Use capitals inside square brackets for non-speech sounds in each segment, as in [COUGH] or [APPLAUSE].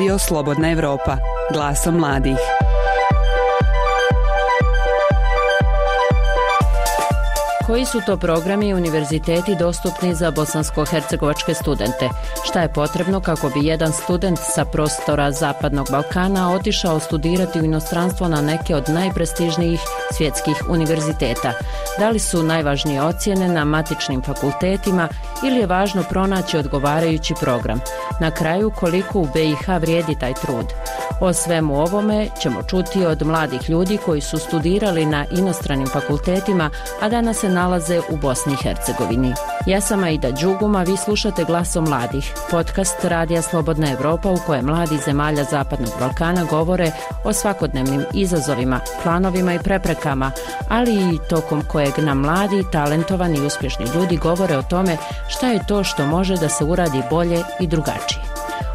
Radio Slobodna Europa, glasom mladih. Koji su to programi i univerziteti dostupni za bosansko-hercegovačke studente? Šta je potrebno kako bi jedan student sa prostora Zapadnog Balkana otišao studirati u inostranstvo na neke od najprestižnijih svjetskih univerziteta? Da li su najvažnije ocjene na matičnim fakultetima ili je važno pronaći odgovarajući program? Na kraju koliko u BiH vrijedi taj trud? O svemu ovome ćemo čuti od mladih ljudi koji su studirali na inostranim fakultetima, a danas se nalaze u Bosni i Hercegovini. Ja sam Aida Đuguma, vi slušate Glasom mladih, podcast Radija Slobodna Europa u kojem mladi zemalja Zapadnog Balkana govore o svakodnevnim izazovima, planovima i preprekama, ali i tokom kojeg nam mladi, talentovani i uspješni ljudi govore o tome šta je to što može da se uradi bolje i drugačije.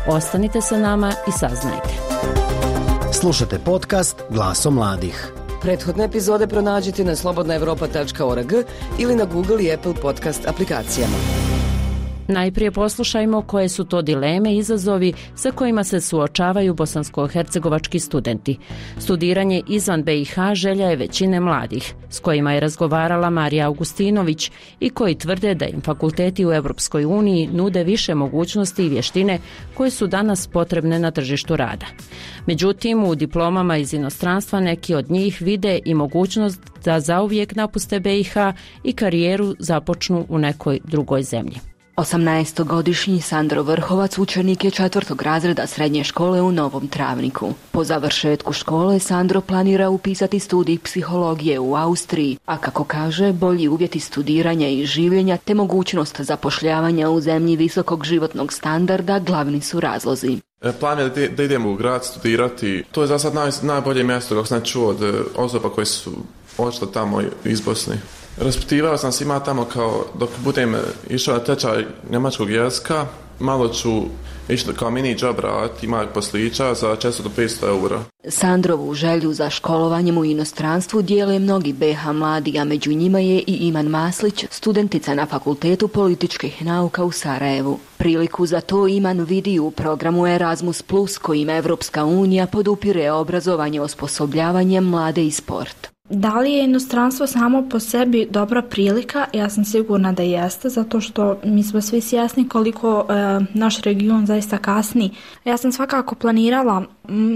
Ostanite sa nama i saznajte. Slušate podcast Glaso mladih. Prethodne epizode pronađite na slobodnaevropa.org ili na Google i Apple podcast aplikacijama. Najprije poslušajmo koje su to dileme i izazovi sa kojima se suočavaju bosansko-hercegovački studenti. Studiranje izvan BiH želja je većine mladih, s kojima je razgovarala Marija Augustinović i koji tvrde da im fakulteti u Europskoj uniji nude više mogućnosti i vještine koje su danas potrebne na tržištu rada. Međutim, u diplomama iz inostranstva neki od njih vide i mogućnost da zauvijek napuste BiH i karijeru započnu u nekoj drugoj zemlji. 18-godišnji Sandro Vrhovac učenik je četvrtog razreda srednje škole u Novom Travniku. Po završetku škole Sandro planira upisati studij psihologije u Austriji, a kako kaže, bolji uvjeti studiranja i življenja te mogućnost zapošljavanja u zemlji visokog životnog standarda glavni su razlozi. E, plan je da idemo u grad studirati. To je za sad najbolje mjesto kako sam čuo od e, osoba koje su očito tamo iz Bosne. Raspitivao sam svima tamo kao dok budem išao tečaj njemačkog jezika, malo ću ići kao mini job raditi, ima poslića za 400 do 500 eura. Sandrovu želju za školovanjem u inostranstvu dijele mnogi BH mladi, a među njima je i Iman Maslić, studentica na Fakultetu političkih nauka u Sarajevu. Priliku za to Iman vidi u programu Erasmus Plus kojim Evropska unija podupire obrazovanje osposobljavanjem mlade i sport. Da li je inostranstvo samo po sebi dobra prilika? Ja sam sigurna da jeste, zato što mi smo svi svjesni koliko e, naš region zaista kasni. Ja sam svakako planirala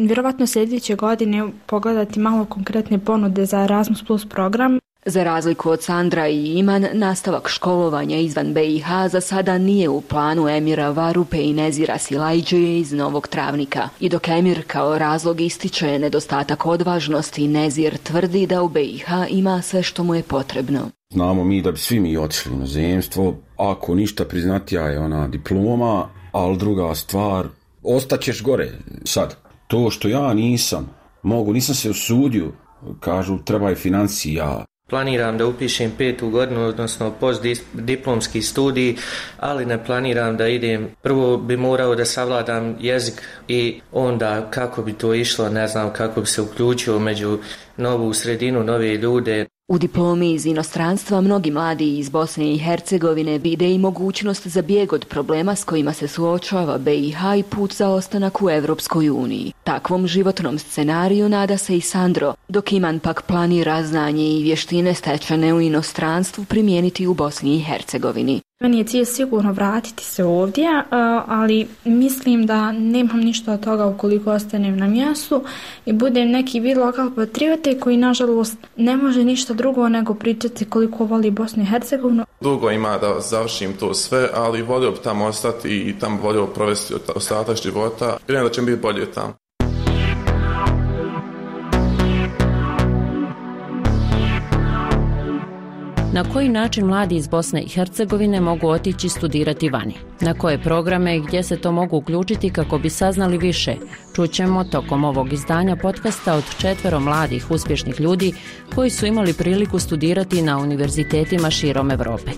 vjerovatno sljedeće godine pogledati malo konkretne ponude za Erasmus Plus program za razliku od Sandra i Iman, nastavak školovanja izvan BiH za sada nije u planu Emira Varupe i Nezira Silajđe iz Novog Travnika. I dok Emir kao razlog ističe nedostatak odvažnosti, Nezir tvrdi da u BiH ima sve što mu je potrebno. Znamo mi da bi svi mi otišli na zemstvo, ako ništa priznatija je ona diploma, ali druga stvar, ostaćeš gore sad. To što ja nisam, mogu, nisam se usudio, kažu treba je financija, Planiram da upišem petu godinu, odnosno postdiplomski studij, ali ne planiram da idem. Prvo bi morao da savladam jezik i onda kako bi to išlo, ne znam kako bi se uključio među novu sredinu, nove ljude. U diplomi iz inostranstva mnogi mladi iz Bosne i Hercegovine vide i mogućnost za bijeg od problema s kojima se suočava BiH i put za ostanak u Europskoj uniji. Takvom životnom scenariju nada se i Sandro, dok Iman pak planira znanje i vještine stečene u inostranstvu primijeniti u Bosni i Hercegovini. Meni je cilj sigurno vratiti se ovdje, ali mislim da nemam ništa od toga ukoliko ostanem na mjestu i budem neki vid lokal patriote koji nažalost ne može ništa drugo nego pričati koliko voli Bosnu i Hercegovinu. Dugo ima da završim to sve, ali volio bi tamo ostati i tamo volio provesti ostatak života. Vjerujem da će biti bolje tamo. Na koji način mladi iz Bosne i Hercegovine mogu otići studirati vani? Na koje programe i gdje se to mogu uključiti kako bi saznali više? Čućemo tokom ovog izdanja podcasta od četvero mladih uspješnih ljudi koji su imali priliku studirati na univerzitetima širom Europe.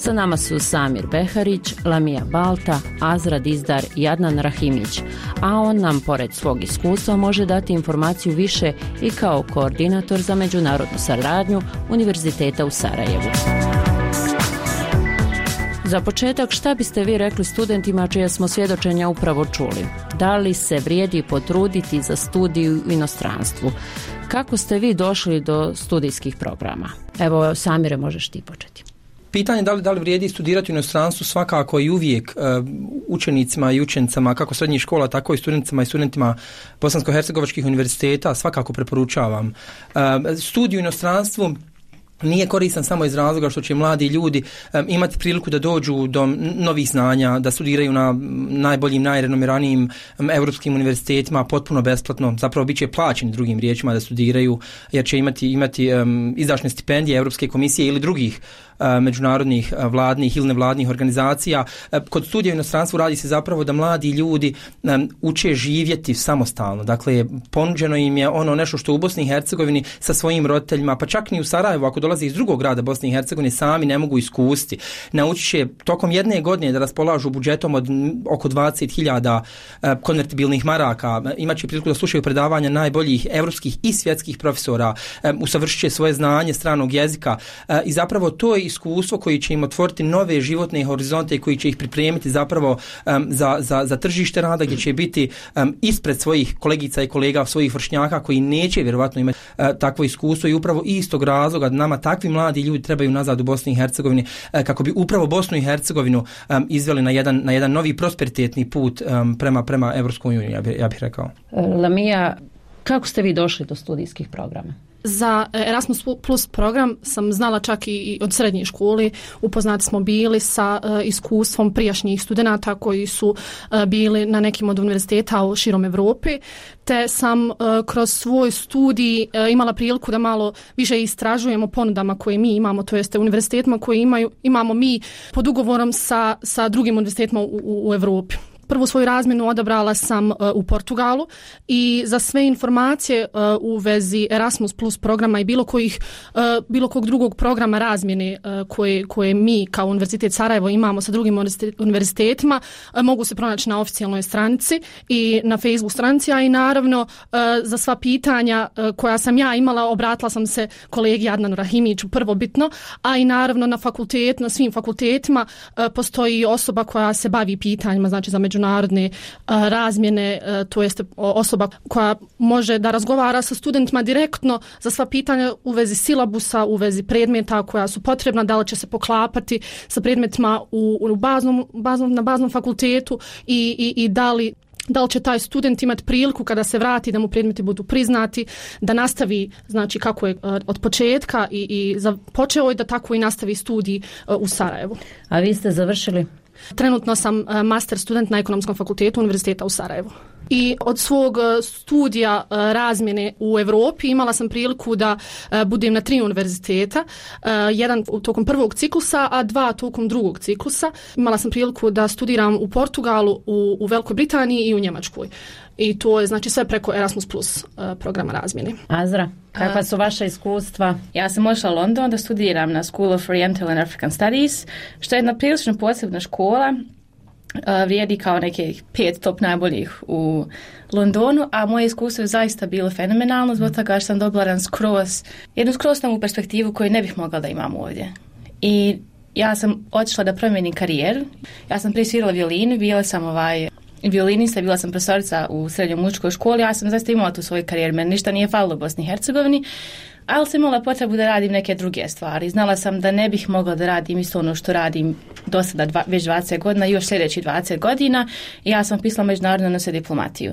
Sa nama su Samir Beharić, Lamija Balta, Azra Dizdar i Adnan Rahimić, a on nam pored svog iskustva može dati informaciju više i kao koordinator za međunarodnu saradnju Univerziteta u Sarajevu. Za početak, šta biste vi rekli studentima čije smo svjedočenja upravo čuli? Da li se vrijedi potruditi za studiju u inostranstvu? Kako ste vi došli do studijskih programa? Evo, Samire, možeš ti početi. Pitanje da li, da li vrijedi studirati u inostranstvu svakako i uvijek uh, učenicima i učenicama kako srednjih škola, tako i studentima i studentima bosansko-hercegovačkih univerziteta svakako preporučavam. Uh, studiju u inostranstvu nije koristan samo iz razloga što će mladi ljudi imati priliku da dođu do novih znanja, da studiraju na najboljim, najrenomiranijim um, europskim univerzitetima potpuno besplatno, zapravo bit će plaćeni drugim riječima da studiraju, jer će imati, imati izdašne stipendije Europske komisije ili drugih međunarodnih vladnih ili nevladnih organizacija. Kod studija u inostranstvu radi se zapravo da mladi ljudi uče živjeti samostalno. Dakle, ponuđeno im je ono nešto što u Bosni i Hercegovini sa svojim roditeljima, pa čak ni u Sarajevu, ako dolaze iz drugog grada Bosne i Hercegovine, sami ne mogu iskusti. Naučit će tokom jedne godine da raspolažu budžetom od oko 20.000 konvertibilnih maraka, imaće priliku da slušaju predavanja najboljih evropskih i svjetskih profesora, usavršit će svoje znanje stranog jezika i zapravo to je iskustvo koji će im otvoriti nove životne horizonte i koji će ih pripremiti zapravo za, za, za tržište rada gdje će biti ispred svojih kolegica i kolega, svojih vršnjaka koji neće vjerovatno imati takvo iskustvo i upravo istog razloga nama takvi mladi ljudi trebaju nazad u Bosni i Hercegovini uh, kako bi upravo Bosnu i Hercegovinu izveli na jedan, na jedan novi prosperitetni put prema, prema Evropskoj uniji, ja, bi, ja bih rekao. Lamija, kako ste vi došli do studijskih programa? Za Erasmus Plus program sam znala čak i od srednje škole, upoznati smo bili sa uh, iskustvom prijašnjih studenta koji su uh, bili na nekim od univerziteta u širom Evropi, te sam kroz svoj studij imala priliku da malo više istražujemo ponudama koje mi imamo, to jeste univerzitetima koje imaju, imamo mi pod ugovorom sa, sa drugim univerzitetima u, u, u Evropi prvu svoju razmjenu odabrala sam uh, u Portugalu i za sve informacije uh, u vezi Erasmus Plus programa i bilo kojih uh, bilo kog drugog programa razmjene koje, koje mi kao Univerzitet Sarajevo imamo sa drugim univerzitetima mogu se pronaći na oficijalnoj stranici i na Facebook stranici, a i naravno za sva pitanja koja sam ja imala obratila sam se kolegi Adnanu Rahimiću prvobitno, a i naravno na fakultet, na svim fakultetima postoji osoba koja se bavi pitanjima, znači za među međunarodne a, razmjene, a, to jest osoba koja može da razgovara sa studentima direktno za sva pitanja u vezi silabusa, u vezi predmeta koja su potrebna, da li će se poklapati sa predmetima u, u baznom, baznom, na baznom fakultetu i, i, i da li da li će taj student imati priliku kada se vrati da mu predmeti budu priznati, da nastavi znači kako je od početka i, i za, počeo je da tako i nastavi studij u Sarajevu. A vi ste završili? Trenutno sam e, master student na ekonomskom fakultetu Univerziteta u Sarajevu. I od svog e, studija e, razmjene u Evropi imala sam priliku da budem na tri univerziteta, jedan tokom prvog ciklusa, a dva tokom drugog ciklusa. Imala sam priliku da studiram u Portugalu, u, u Velikoj Britaniji i u Njemačkoj i to je znači sve preko Erasmus Plus programa razmjene. Azra, kakva su vaša iskustva? Ja sam ošla u London da studiram na School of Oriental and African Studies, što je jedna prilično posebna škola, vrijedi kao neke pet top najboljih u Londonu, a moje iskustvo je zaista bilo fenomenalno, zbog toga što sam dobila jedan skroz, jednu skroz novu perspektivu koju ne bih mogla da imam ovdje. I ja sam otišla da promijenim karijer. Ja sam prije svirala violinu, bila sam ovaj violinista, bila sam profesorica u srednjoj muzičkoj školi, ja sam zaista imala tu svoj karijer, meni ništa nije falilo u Bosni i Hercegovini, ali sam imala potrebu da radim neke druge stvari. Znala sam da ne bih mogla da radim isto ono što radim do sada dva, već 20 godina još sljedeći 20 godina ja sam pisala međunarodno nose diplomatiju.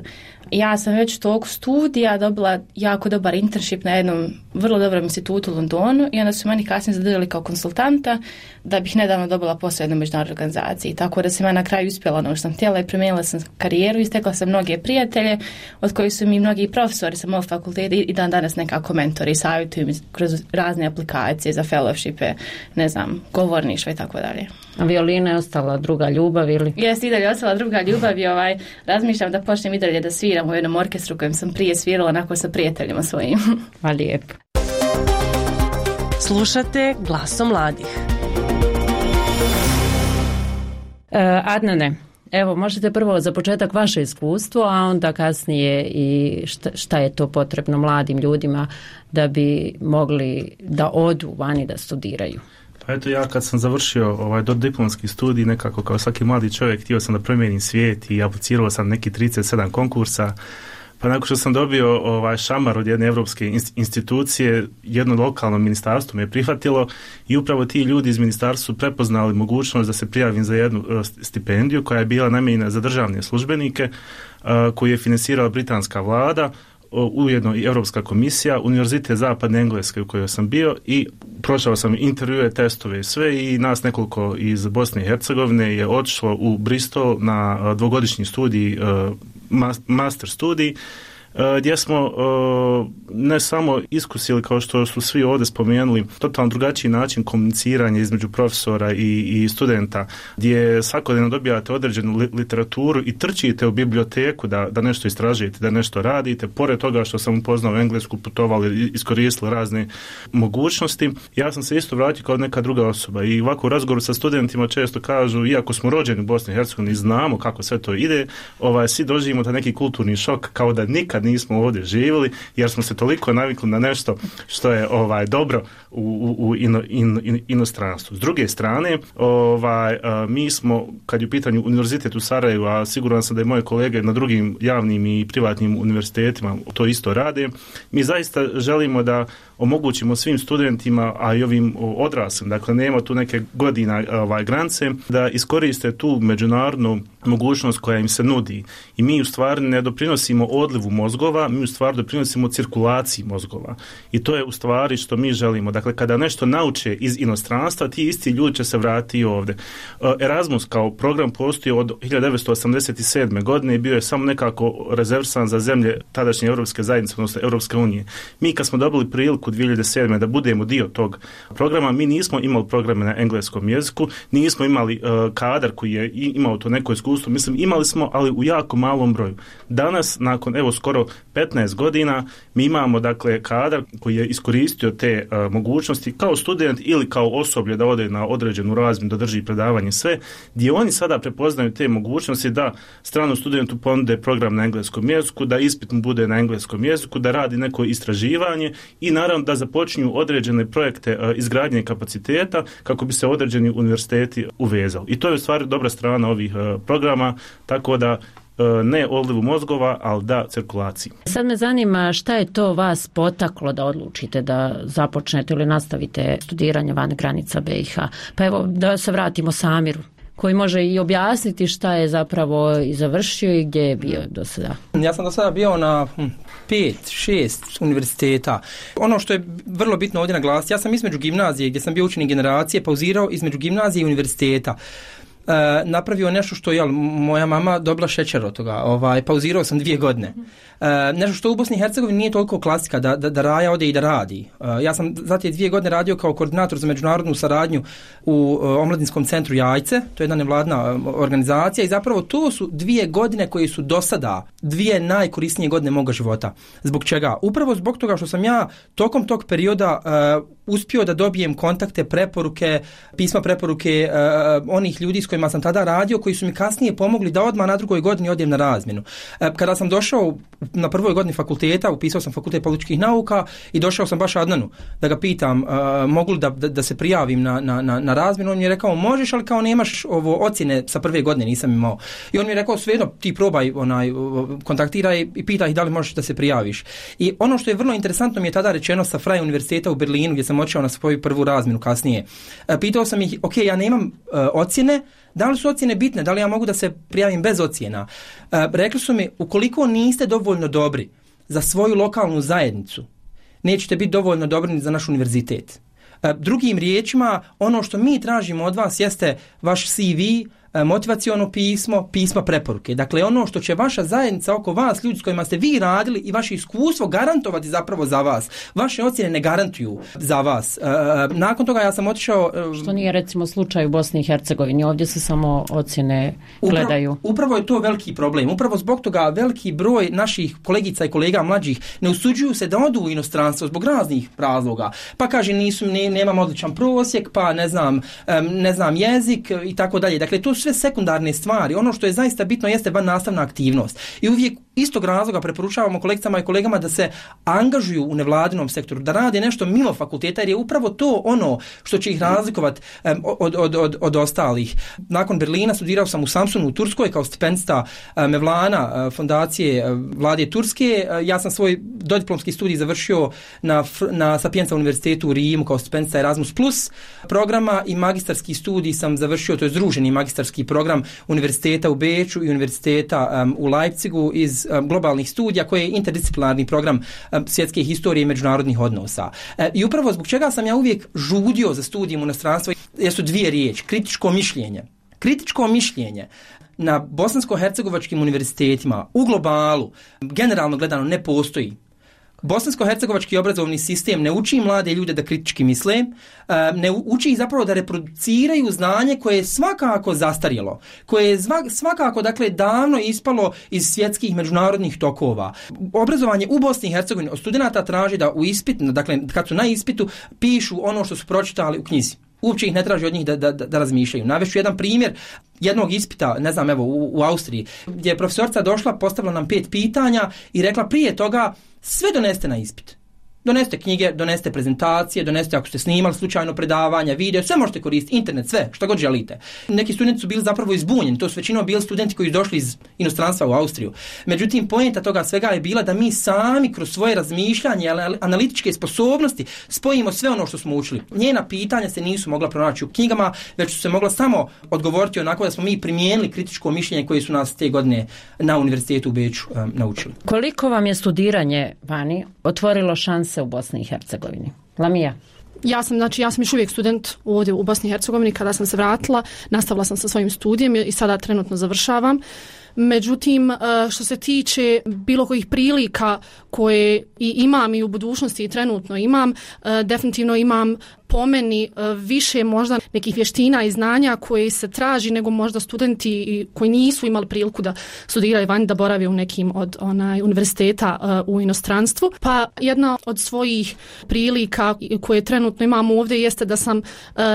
Ja sam već tog studija dobila jako dobar internship na jednom vrlo dobrom institutu u Londonu i onda su meni kasnije zadržali kao konsultanta da bih nedavno dobila posao jednu međunarodnu organizaciji. Tako da sam ja na kraju uspjela ono što sam htjela i promijenila sam karijeru i stekla sam mnoge prijatelje od kojih su mi mnogi profesori sa mojeg fakulteta i dan danas nekako mentori i savjetuju mi kroz razne aplikacije za fellowshipe, ne znam, govorništvo i tako dalje. A violina je ostala druga ljubav ili? Jeste i dalje ostala druga ljubav i ovaj, razmišljam da počnem i dalje da sviram u jednom orkestru kojem sam prije svirala onako sa prijateljima svojim. [LAUGHS] Pa lijepo. Slušate glasom mladih. E, Adnane, evo možete prvo za početak vaše iskustvo, a onda kasnije i šta, šta je to potrebno mladim ljudima da bi mogli da odu vani da studiraju. Pa eto ja kad sam završio ovaj diplomski studij nekako kao svaki mladi čovjek htio sam da promijenim svijet i aplicirao sam neki 37 konkursa pa nakon što sam dobio ovaj šamar od jedne europske institucije, jedno lokalno ministarstvo me je prihvatilo i upravo ti ljudi iz ministarstva su prepoznali mogućnost da se prijavim za jednu e, stipendiju koja je bila namijenjena za državne službenike, e, koju je financirala britanska vlada, ujedno i Europska komisija, Univerzitet Zapadne Engleske u kojoj sam bio i prošao sam intervjue, testove i sve i nas nekoliko iz Bosne i Hercegovine je otišlo u Bristol na e, dvogodišnji studij, master studij E, gdje smo e, ne samo iskusili kao što su svi ovdje spomenuli totalno drugačiji način komuniciranja između profesora i, i studenta gdje svakodnevno dobijate određenu literaturu i trčite u biblioteku da, da nešto istražujete, da nešto radite. Pored toga što sam upoznao englesku putovali, iskoristili razne mogućnosti. Ja sam se isto vratio kao neka druga osoba i ovako u razgovoru sa studentima često kažu iako smo rođeni u Bosni i Hercegovini znamo kako sve to ide ovaj, svi doživimo ta neki kulturni šok kao da nikad nismo ovdje živjeli jer smo se toliko navikli na nešto što je ovaj dobro u, u ino, in, inostranstvu. S druge strane, ovaj, mi smo, kad je u pitanju univerzitet u Sarajevu, a siguran sam da je moje kolege na drugim javnim i privatnim univerzitetima to isto rade, mi zaista želimo da omogućimo svim studentima, a i ovim odraslim, dakle nema tu neke godina ovaj, granice, da iskoriste tu međunarodnu mogućnost koja im se nudi. I mi u stvari ne doprinosimo odlivu mozgova, mi u stvari doprinosimo cirkulaciji mozgova. I to je u stvari što mi želimo. Dakle, kada nešto nauče iz inostranstva, ti isti ljudi će se vratiti ovdje. E, Erasmus kao program postoji od 1987. godine i bio je samo nekako rezervsan za zemlje tadašnje Europske zajednice, odnosno Europske unije. Mi kad smo dobili priliku 2007. da budemo dio tog programa, mi nismo imali programe na engleskom jeziku, nismo imali uh, kadar koji je imao to neko iskustvo, mislim imali smo, ali u jako malom broju. Danas, nakon evo skoro 15 godina, mi imamo dakle kadar koji je iskoristio te uh, mogućnosti kao student ili kao osoblje da ode na određenu razmjenu, da drži predavanje sve, gdje oni sada prepoznaju te mogućnosti da stranom studentu ponude program na engleskom jeziku, da ispit mu bude na engleskom jeziku, da radi neko istraživanje i naravno da započinju određene projekte e, izgradnje kapaciteta kako bi se određeni univerziteti uvezali. I to je u stvari dobra strana ovih e, programa, tako da ne odlivu mozgova, ali da cirkulaciji. Sad me zanima šta je to vas potaklo da odlučite da započnete ili nastavite studiranje van granica BiH. Pa evo da se vratimo Samiru koji može i objasniti šta je zapravo i završio i gdje je bio do sada. Ja sam do sada bio na hm, pet, šest univerziteta. Ono što je vrlo bitno ovdje naglasiti, ja sam između gimnazije gdje sam bio učenik generacije pauzirao između gimnazije i univerziteta. E, napravio nešto što je moja mama dobila šećer od toga. Ovaj pauzirao sam dvije godine. E, nešto što u Bosni i Hercegovini nije toliko klasika da, da, da Raja ode i da radi. E, ja sam za te dvije godine radio kao koordinator za međunarodnu saradnju u e, omladinskom centru Jajce, to je jedna nevladna organizacija i zapravo to su dvije godine koje su do sada dvije najkorisnije godine moga života. Zbog čega? Upravo zbog toga što sam ja tokom tog perioda uspio da dobijem kontakte, preporuke, pisma preporuke onih ljudi s kojima sam tada radio, koji su mi kasnije pomogli da odmah na drugoj godini odem na razmjenu. kada sam došao na prvoj godini fakulteta, upisao sam fakultet političkih nauka i došao sam baš Adnanu da ga pitam uh, mogu li da, da, da, se prijavim na, na, na, na razmjenu. On mi je rekao možeš, ali kao nemaš ovo ocjene sa prve godine, nisam imao. I on mi je rekao svejedno ti probaj, onaj, kontaktiraj i pitaj da li možeš da se prijaviš. I ono što je vrlo interesantno mi je tada rečeno sa Freie univerziteta u Berlinu gdje sam otišao na svoju prvu razmjenu kasnije. Uh, pitao sam ih, ok, ja nemam uh, ocjene, da li su ocjene bitne, da li ja mogu da se prijavim bez ocjena. E, rekli su mi, ukoliko niste dovoljno dobri za svoju lokalnu zajednicu, nećete biti dovoljno dobri ni za naš univerzitet. E, drugim riječima, ono što mi tražimo od vas jeste vaš CV, E, motivaciono pismo, pisma preporuke. Dakle, ono što će vaša zajednica oko vas, ljudi s kojima ste vi radili i vaše iskustvo garantovati zapravo za vas. Vaše ocjene ne garantuju za vas. E, e, nakon toga ja sam otišao... Što nije recimo slučaj u Bosni i Hercegovini. Ovdje se samo ocjene gledaju. Upravo, upravo je to veliki problem. Upravo zbog toga veliki broj naših kolegica i kolega mlađih ne usuđuju se da odu u inostranstvo zbog raznih razloga. Pa kaže nisu, ne, nemam odličan prosjek, pa ne znam, ne znam jezik i tako dalje. Dakle, to sve sekundarne stvari. Ono što je zaista bitno jeste van nastavna aktivnost. I uvijek istog razloga preporučavamo kolegicama i kolegama da se angažuju u nevladinom sektoru, da rade nešto mimo fakulteta, jer je upravo to ono što će ih razlikovati od, od, od, od ostalih. Nakon Berlina studirao sam u Samsunu u Turskoj kao stipendista Mevlana fondacije vlade Turske. Ja sam svoj dodiplomski studij završio na, na Sapienza univerzitetu u Rimu kao stipendista Erasmus Plus programa i magistarski studij sam završio, to je združeni magistarski program univerziteta u Beču i univerziteta u Leipzigu iz globalnih studija koji je interdisciplinarni program svjetske historije i međunarodnih odnosa. E, I upravo zbog čega sam ja uvijek žudio za studijem u inostranstvu jesu dvije riječi, kritičko mišljenje. Kritičko mišljenje na bosansko-hercegovačkim univerzitetima u globalu generalno gledano ne postoji Bosansko-hercegovački obrazovni sistem ne uči mlade ljude da kritički misle, ne uči ih zapravo da reproduciraju znanje koje je svakako zastarjelo, koje je svakako dakle davno ispalo iz svjetskih međunarodnih tokova. Obrazovanje u Bosni i Hercegovini od studenta traži da u ispit, dakle kad su na ispitu, pišu ono što su pročitali u knjizi. Uopće ih ne traži od njih da, da, da razmišljaju. Navešću jedan primjer jednog ispita, ne znam, evo, u, u Austriji, gdje je profesorca došla, postavila nam pet pitanja i rekla prije toga sve doneste na ispit. Doneste knjige, doneste prezentacije, doneste ako ste snimali slučajno predavanja, video, sve možete koristiti, internet, sve, što god želite. Neki studenti su bili zapravo izbunjeni, to su većinom bili studenti koji su došli iz inostranstva u Austriju. Međutim, pojenta toga svega je bila da mi sami kroz svoje razmišljanje, analitičke sposobnosti spojimo sve ono što smo učili. Njena pitanja se nisu mogla pronaći u knjigama, već su se mogla samo odgovoriti onako da smo mi primijenili kritičko mišljenje koje su nas te godine na univerzitetu u Beču um, naučili. Koliko vam je studiranje vani otvorilo šanse se u Bosni i Hercegovini. Lamija? Ja sam, znači, ja sam još uvijek student ovdje u Bosni i Hercegovini. Kada sam se vratila, nastavila sam sa svojim studijem i sada trenutno završavam. Međutim, e, što se tiče bilo kojih prilika koje i imam i u budućnosti i trenutno imam, e, definitivno imam po meni e, više možda nekih vještina i znanja koje se traži nego možda studenti koji nisu imali priliku da studiraju vani da borave u nekim od onaj univerziteta u inostranstvu. Pa jedna od svojih prilika koje trenutno imam ovdje jeste da sam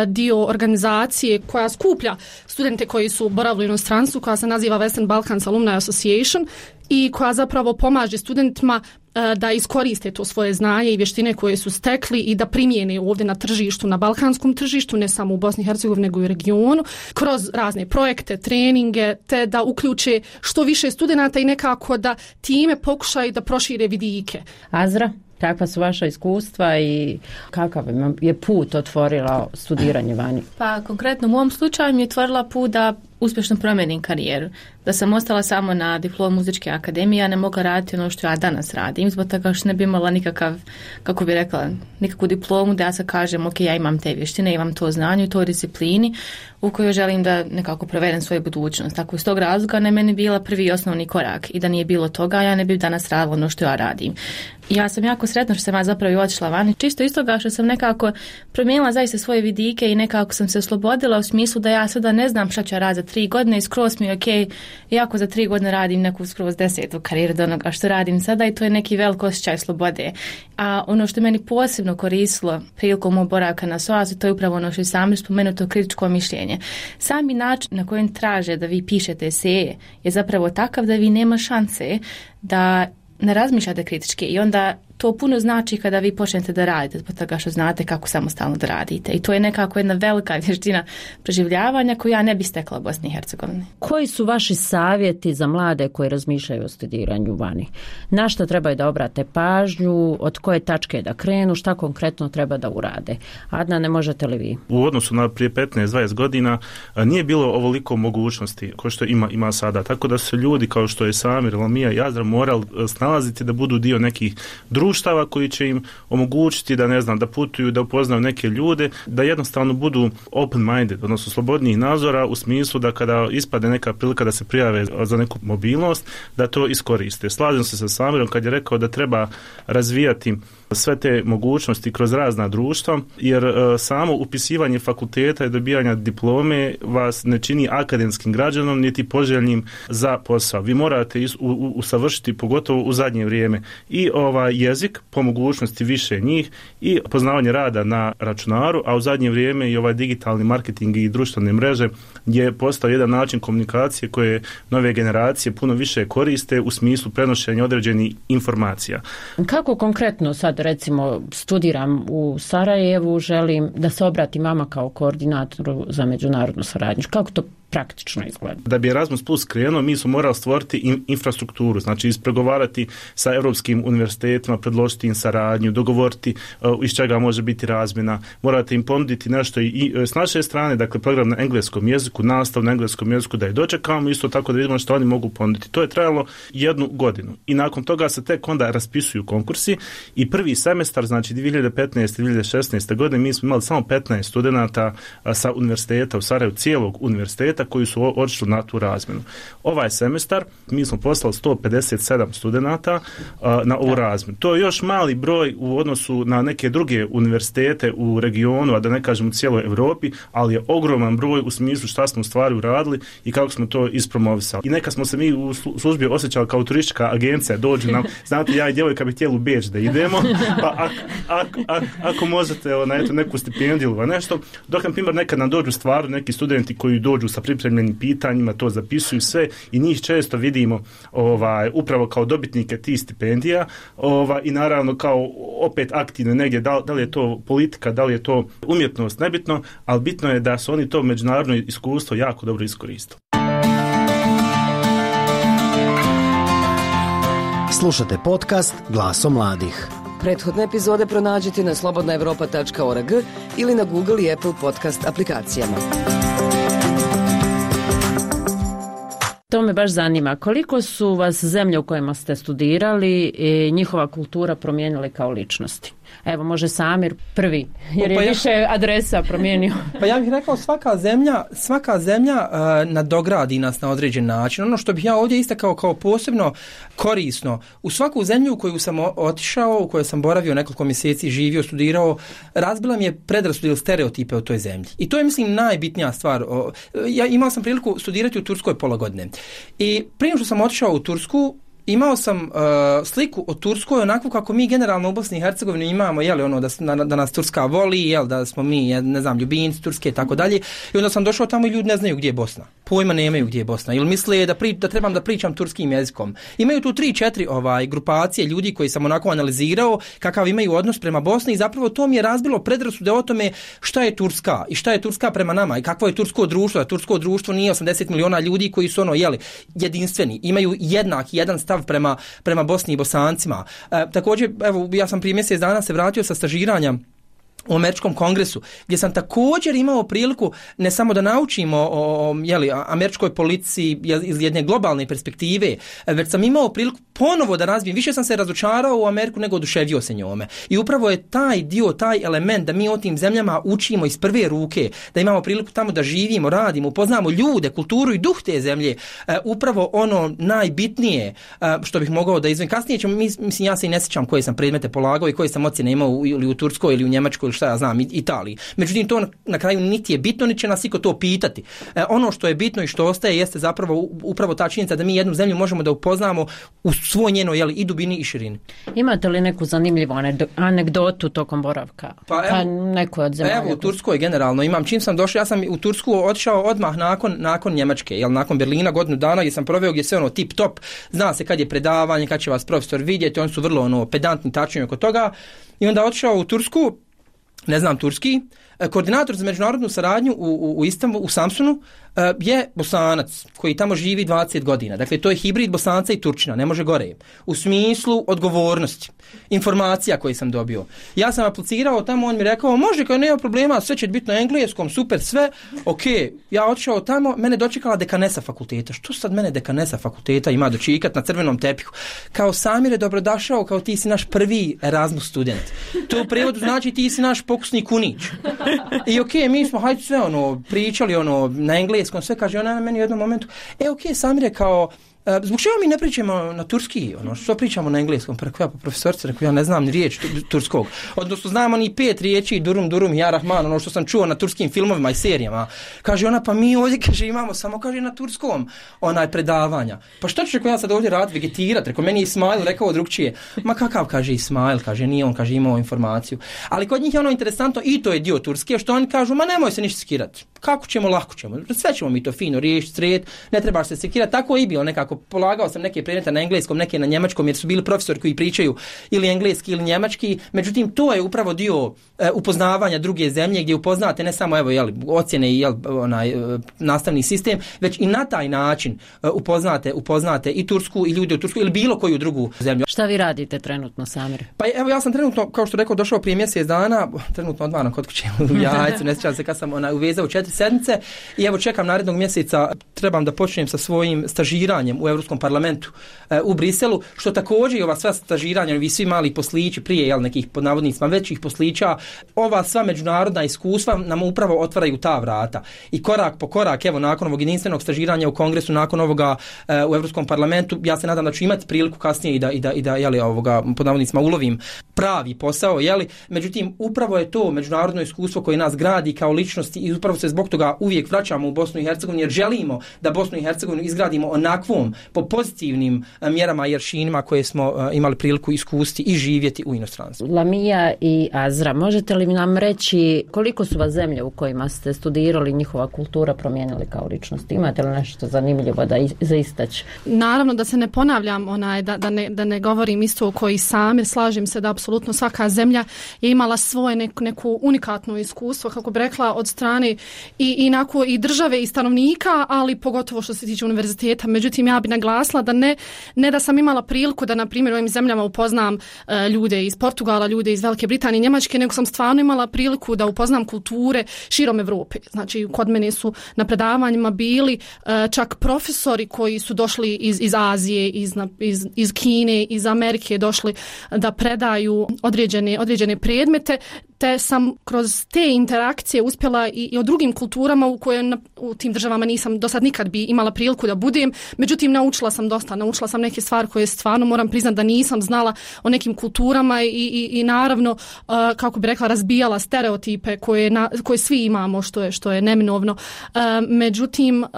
dio organizacije koja skuplja studente koji su boravili u inostranstvu koja se naziva Western Balkan Balkans Alumni Association i koja zapravo pomaže studentima e, da iskoriste to svoje znanje i vještine koje su stekli i da primijene ovdje na tržištu, na balkanskom tržištu, ne samo u Bosni i Hercegovini nego i u regionu, kroz razne projekte, treninge, te da uključe što više studenata i nekako da time pokušaju da prošire vidike. Azra? Kakva su vaša iskustva i kakav je put otvorila studiranje vani? Pa konkretno u mom slučaju mi je otvorila put da uspješno promijenim karijeru. Da sam ostala samo na diplom muzičke akademije, a ne mogla raditi ono što ja danas radim, zbog toga što ne bi imala nikakav, kako bi rekla, nikakvu diplomu da ja se kažem, ok, ja imam te vještine, imam to znanje, to disciplini u kojoj želim da nekako provedem svoju budućnost. Tako iz tog razloga ne meni bila prvi osnovni korak i da nije bilo toga, ja ne bi danas radila ono što ja radim. Ja sam jako sretna što sam ja zapravo i otišla vani, čisto iz toga što sam nekako promijenila zaista svoje vidike i nekako sam se oslobodila u smislu da ja sada ne znam šta ću raditi tri godine i skroz mi je ok, jako za tri godine radim neku skroz desetu karijeru do onoga što radim sada i to je neki velik osjećaj slobode. A ono što meni posebno koristilo prilikom mog boravka na SOAS, to je upravo ono što je sami spomenuto kritičko mišljenje. Sami način na kojem traže da vi pišete eseje je zapravo takav da vi nema šanse da ne razmišljate kritički i onda to puno znači kada vi počnete da radite zbog toga što znate kako samostalno da radite i to je nekako jedna velika [LAUGHS] vještina preživljavanja koju ja ne bi stekla u Bosni i Hercegovini. Koji su vaši savjeti za mlade koji razmišljaju o studiranju vani? Na što trebaju da obrate pažnju, od koje tačke da krenu, šta konkretno treba da urade? Adna, ne možete li vi? U odnosu na prije 15-20 godina nije bilo ovoliko mogućnosti kao što ima, ima sada, tako da su ljudi kao što je Samir, Lamija i Azra morali snalaziti da budu dio nekih društava koji će im omogućiti da ne znam da putuju, da upoznaju neke ljude, da jednostavno budu open minded, odnosno slobodnijih nazora u smislu da kada ispade neka prilika da se prijave za neku mobilnost, da to iskoriste. Slažem se sa Samirom kad je rekao da treba razvijati sve te mogućnosti kroz razna društva, jer e, samo upisivanje fakulteta i dobijanja diplome vas ne čini akademskim građanom niti poželjnim za posao. Vi morate usavršiti pogotovo u zadnje vrijeme i ovaj jezik po mogućnosti više njih i poznavanje rada na računaru, a u zadnje vrijeme i ovaj digitalni marketing i društvene mreže je postao jedan način komunikacije koje nove generacije puno više koriste u smislu prenošenja određenih informacija. Kako konkretno sad recimo studiram u Sarajevu, želim da se obratim vama kao koordinatoru za međunarodnu suradnju. Kako to praktično izgleda. Da bi Erasmus Plus krenuo, mi smo morali stvoriti infrastrukturu, znači ispregovarati sa europskim univerzitetima, predložiti im saradnju, dogovoriti uh, iz čega može biti razmjena, morate im ponuditi nešto i, uh, s naše strane, dakle program na engleskom jeziku, nastav na engleskom jeziku da je dočekamo, isto tako da vidimo što oni mogu ponuditi. To je trajalo jednu godinu i nakon toga se tek onda raspisuju konkursi i prvi semestar, znači 2015. 2016. godine mi smo imali samo 15 studenata sa univerziteta u Sarajevu, cijelog univerziteta koji su odšli na tu razmjenu. Ovaj semestar mi smo poslali 157 studenata na ovu razmjenu. To je još mali broj u odnosu na neke druge univerzitete u regionu, a da ne kažem u cijeloj Europi, ali je ogroman broj u smislu šta smo u stvari uradili i kako smo to ispromovisali. I neka smo se mi u službi osjećali kao turistička agencija, dođu nam, [LAUGHS] znate, ja i djevojka bi htjeli u Beč da idemo, pa ako, ako, ako, ako možete na eto, neku stipendiju ili nešto, dok na primjer nekad nam dođu stvarno neki studenti koji dođu sa pripremljenim pitanjima, to zapisuju sve i njih često vidimo ovaj, upravo kao dobitnike tih stipendija ovaj, i naravno kao opet aktivno negdje, da, da li je to politika, da li je to umjetnost, nebitno, ali bitno je da su oni to međunarodno iskustvo jako dobro iskoristili. Slušate podcast Glaso mladih. Prethodne epizode pronađite na slobodnaevropa.org ili na Google i Apple podcast aplikacijama. To me baš zanima. Koliko su vas zemlje u kojima ste studirali i njihova kultura promijenili kao ličnosti? Evo, može Samir prvi, jer je pa ja, više adresa promijenio. [LAUGHS] Pa ja bih rekao, svaka zemlja, svaka zemlja uh, nadogradi nas na određen način. Ono što bih ja ovdje istakao kao posebno korisno, u svaku zemlju u koju sam otišao, u kojoj sam boravio nekoliko mjeseci, živio, studirao, razbila mi je predrasud ili stereotipe o toj zemlji. I to je, mislim, najbitnija stvar. Ja imao sam priliku studirati u Turskoj pola godine. I prije što sam otišao u Tursku, imao sam uh, sliku o Turskoj onako kako mi generalno u Bosni i Hercegovini imamo, jel, ono da, da, nas Turska voli, jel, da smo mi, ne znam, ljubimci Turske i tako dalje. I onda sam došao tamo i ljudi ne znaju gdje je Bosna. Pojma nemaju gdje je Bosna. Ili misle da, pri, da trebam da pričam turskim jezikom. Imaju tu tri, četiri ovaj, grupacije ljudi koji sam onako analizirao kakav imaju odnos prema Bosni i zapravo to mi je razbilo predrasude o tome šta je Turska i šta je Turska prema nama i kakvo je tursko društvo. Tursko društvo nije 80 miliona ljudi koji su ono, jeli, jedinstveni. Imaju jednak, jedan stav prema, prema Bosni i Bosancima. E, također, evo, ja sam prije mjesec dana se vratio sa stažiranja u američkom kongresu, gdje sam također imao priliku ne samo da naučimo o, o jeli, američkoj policiji iz jedne globalne perspektive, već sam imao priliku ponovo da razvijem. Više sam se razočarao u Ameriku nego oduševio se njome. I upravo je taj dio, taj element da mi o tim zemljama učimo iz prve ruke, da imamo priliku tamo da živimo, radimo, upoznamo ljude, kulturu i duh te zemlje, e, upravo ono najbitnije e, što bih mogao da izvem. Kasnije ćemo, mislim, ja se i ne sjećam koje sam predmete polagao i koje sam ocjene imao ili u Turskoj ili u Njemačkoj ili šta ja znam, Italiji. Međutim, to na, kraju niti je bitno, niti će nas iko to pitati. E, ono što je bitno i što ostaje jeste zapravo upravo ta činjenica da mi jednu zemlju možemo da upoznamo u svoj njeno jeli, i dubini i širini. Imate li neku zanimljivu anegdotu tokom boravka? Pa, evo, pa neko od zemalja. Evo, u Turskoj generalno imam. Čim sam došao, ja sam u Tursku otišao odmah nakon, nakon Njemačke, jel, nakon Berlina godinu dana gdje sam proveo gdje sve ono tip top, zna se kad je predavanje, kad će vas profesor vidjeti, oni su vrlo ono pedantni tačni oko toga. I onda otišao u Tursku, ne znam turski, e, koordinator za međunarodnu saradnju u, u, u Istanbulu, u Samsunu, je bosanac koji tamo živi 20 godina. Dakle, to je hibrid bosanca i turčina, ne može gore. U smislu odgovornosti, informacija koje sam dobio. Ja sam aplicirao tamo, on mi rekao, može kao nema problema, sve će biti na engleskom, super, sve. Ok, ja otišao tamo, mene dočekala dekanesa fakulteta. Što sad mene dekanesa fakulteta ima dočikat na crvenom tepihu? Kao Samire, dobrodošao, kao ti si naš prvi Erasmus student. To u prevodu znači ti si naš pokusni kunić. I ok, mi smo hajde sve ono, pričali ono, na engleskom engleskom, sve kaže ona na meni u jednom momentu, e ok, sam kao E, zbog čega mi ne pričamo na turski, ono, što pričamo na engleskom? Pa rekao ja, pa profesorce, rekao ja ne znam ni riječ turskog. Odnosno, znamo ni pet riječi, durum, durum, ja rahman, ono što sam čuo na turskim filmovima i serijama. Kaže ona, pa mi ovdje, [LAUGHS] kaže, imamo samo, kaže, na turskom onaj predavanja. Pa što ću, ja sad ovdje rad vegetirat? Rekao, meni je Ismail rekao drugčije. Ma kakav, kaže Ismail, kaže, nije on, kaže, imao informaciju. Ali kod njih je ono interesantno, i to je dio turske, što oni kažu, ma nemoj se ništa skirati. Kako ćemo, lako ćemo. Sve ćemo mi to fino riješiti, sred, ne trebaš se sekirati. Tako je i bilo nekako polagao sam neke predmete na engleskom, neke na njemačkom jer su bili profesori koji pričaju ili engleski ili njemački. Međutim to je upravo dio e, upoznavanja druge zemlje gdje upoznate ne samo evo jel ocjene i jel onaj e, nastavni sistem, već i na taj način e, upoznate upoznate i Tursku i ljude u Tursku ili bilo koju drugu zemlju. Šta vi radite trenutno Samir? Pa evo ja sam trenutno kao što rekao došao prije mjesec dana, trenutno odvarno kod kuće u [LAUGHS] jajcu, ne sjećam se kad sam onaj uvezao četiri sedmice i evo čekam narednog mjeseca trebam da počnem sa svojim stažiranjem u Europskom parlamentu e, u Briselu, što također i ova sva stažiranja, vi svi mali poslići prije jel, nekih pod navodnicima većih poslića, ova sva međunarodna iskustva nam upravo otvaraju ta vrata. I korak po korak, evo, nakon ovog jedinstvenog stažiranja u kongresu, nakon ovoga e, u Europskom parlamentu, ja se nadam da ću imati priliku kasnije i da, i da, i da jeli, ovoga, pod navodnicima ulovim pravi posao, jeli? međutim, upravo je to međunarodno iskustvo koje nas gradi kao ličnosti i upravo se zbog toga uvijek vraćamo u Bosnu i Hercegovinu jer želimo da Bosnu i Hercegovinu izgradimo onakvom po pozitivnim e, mjerama i aršinima koje smo e, imali priliku iskusti i živjeti u inostranstvu. Lamija i Azra, možete li nam reći koliko su vas zemlje u kojima ste studirali njihova kultura promijenili kao ličnost? Imate li nešto zanimljivo da za istać? Naravno da se ne ponavljam onaj, da, da, ne, da ne govorim isto koji sam, jer slažem se da apsolutno svaka zemlja je imala svoje neku, neku unikatno iskustvo, kako bi rekla, od strane i, inako i države i stanovnika, ali pogotovo što se tiče univerziteta. Međutim, ja bi naglasila da ne, ne da sam imala priliku da na primjer u ovim zemljama upoznam e, ljude iz Portugala, ljude iz Velike Britanije, Njemačke, nego sam stvarno imala priliku da upoznam kulture širom Europe. Znači kod mene su na predavanjima bili e, čak profesori koji su došli iz, iz Azije, iz, iz, iz Kine, iz Amerike došli da predaju određene, određene predmete te sam kroz te interakcije uspjela i, i o drugim kulturama u koje u tim državama nisam do sad nikad bi imala priliku da budem, međutim naučila sam dosta, naučila sam neke stvari koje stvarno moram priznati da nisam znala o nekim kulturama i, i, i naravno uh, kako bi rekla razbijala stereotipe koje, na, koje svi imamo što je, što je neminovno. Uh, međutim uh,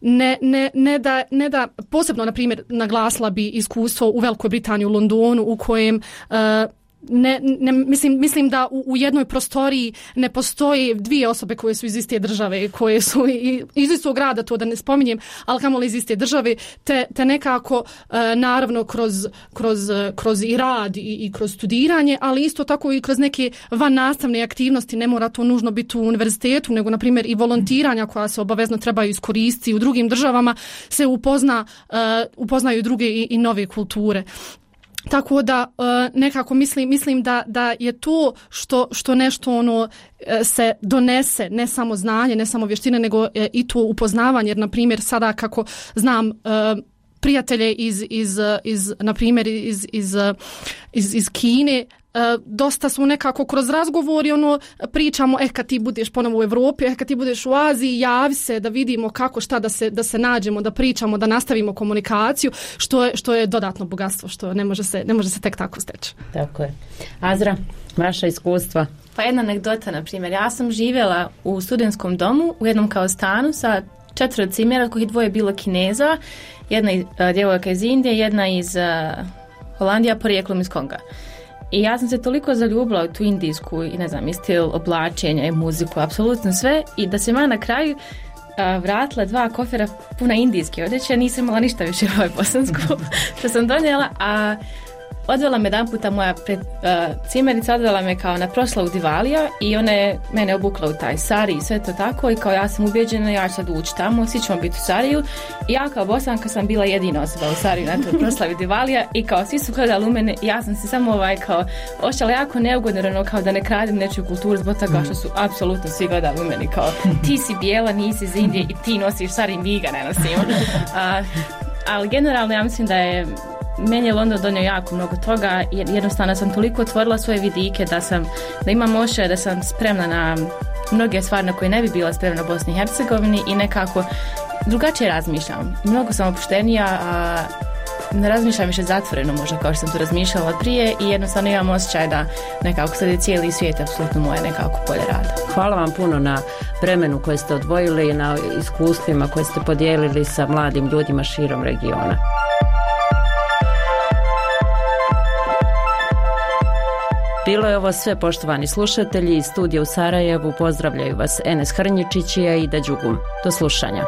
ne, ne, ne, da, ne da posebno na primjer naglasila bi iskustvo u Velikoj Britaniji u Londonu u kojem ne, ne, mislim, mislim da u, u jednoj prostoriji ne postoji dvije osobe koje su iz iste države, koje su iz istog grada, to da ne spominjem, ali kamo iz iste države, te, te nekako e, naravno kroz, kroz, kroz i rad i, i kroz studiranje, ali isto tako i kroz neke van nastavne aktivnosti, ne mora to nužno biti u univerzitetu, nego na primjer i volontiranja koja se obavezno trebaju iskoristiti u drugim državama, se upozna, uh, upoznaju druge i, i nove kulture. Tako da e, nekako mislim mislim da da je to što što nešto ono e, se donese ne samo znanje, ne samo vještine nego e, i to upoznavanje. Jer na primjer sada kako znam prijatelje iz iz iz na primjer iz iz iz, iz Kine dosta smo nekako kroz razgovori ono pričamo eh kad ti budeš ponovo u Evropi, eh kad ti budeš u Aziji, javi se da vidimo kako šta da se da se nađemo, da pričamo, da nastavimo komunikaciju, što je što je dodatno bogatstvo što ne može se ne može se tek tako steći. Tako je. Azra, vaša iskustva Pa jedna anegdota, na primjer, ja sam živjela u studentskom domu u jednom kao stanu sa četvro cimjera, kojih dvoje bilo kineza, jedna uh, djevojka iz Indije, jedna iz uh, Holandija, porijeklom iz Konga. I ja sam se toliko zaljubila u tu indijsku i ne znam, i stil oblačenja i muziku, apsolutno sve. I da se ma na kraju a, vratila dva kofera puna indijske odjeće, nisam imala ništa više ovaj bosansku. [LAUGHS] Što sam donijela, a odvela me jedan puta moja pred, uh, cimerica odvela me kao na proslavu Divalija i ona je mene obukla u taj sari i sve to tako i kao ja sam ubjeđena ja ću sad ući tamo, svi ćemo biti u Sariju i ja kao bosanka sam bila jedina osoba u Sariju na toj [LAUGHS] proslavi Divalija i kao svi su gledali u mene ja sam se samo ovaj kao ošala jako neugodno ono kao da ne kradim nečiju kulturu zbog toga što su apsolutno svi gledali u meni kao ti si bijela, nisi iz Indije i ti nosiš Sari, mi ga ne nosimo. [LAUGHS] Uh, ali generalno ja mislim da je meni je London donio jako mnogo toga jer jednostavno sam toliko otvorila svoje vidike da sam da imam oše da sam spremna na mnoge stvari na koje ne bi bila spremna u Bosni i Hercegovini i nekako drugačije razmišljam. Mnogo sam opuštenija, a ne razmišljam više zatvoreno možda kao što sam to razmišljala prije i jednostavno imam osjećaj da nekako sad je cijeli svijet apsolutno moje nekako polje rada. Hvala vam puno na vremenu koje ste odvojili i na iskustvima koje ste podijelili sa mladim ljudima širom regiona. Bilo je ovo sve poštovani slušatelji iz studija u Sarajevu. Pozdravljaju vas Enes Hrnjičić i Aida Đugum. Do slušanja.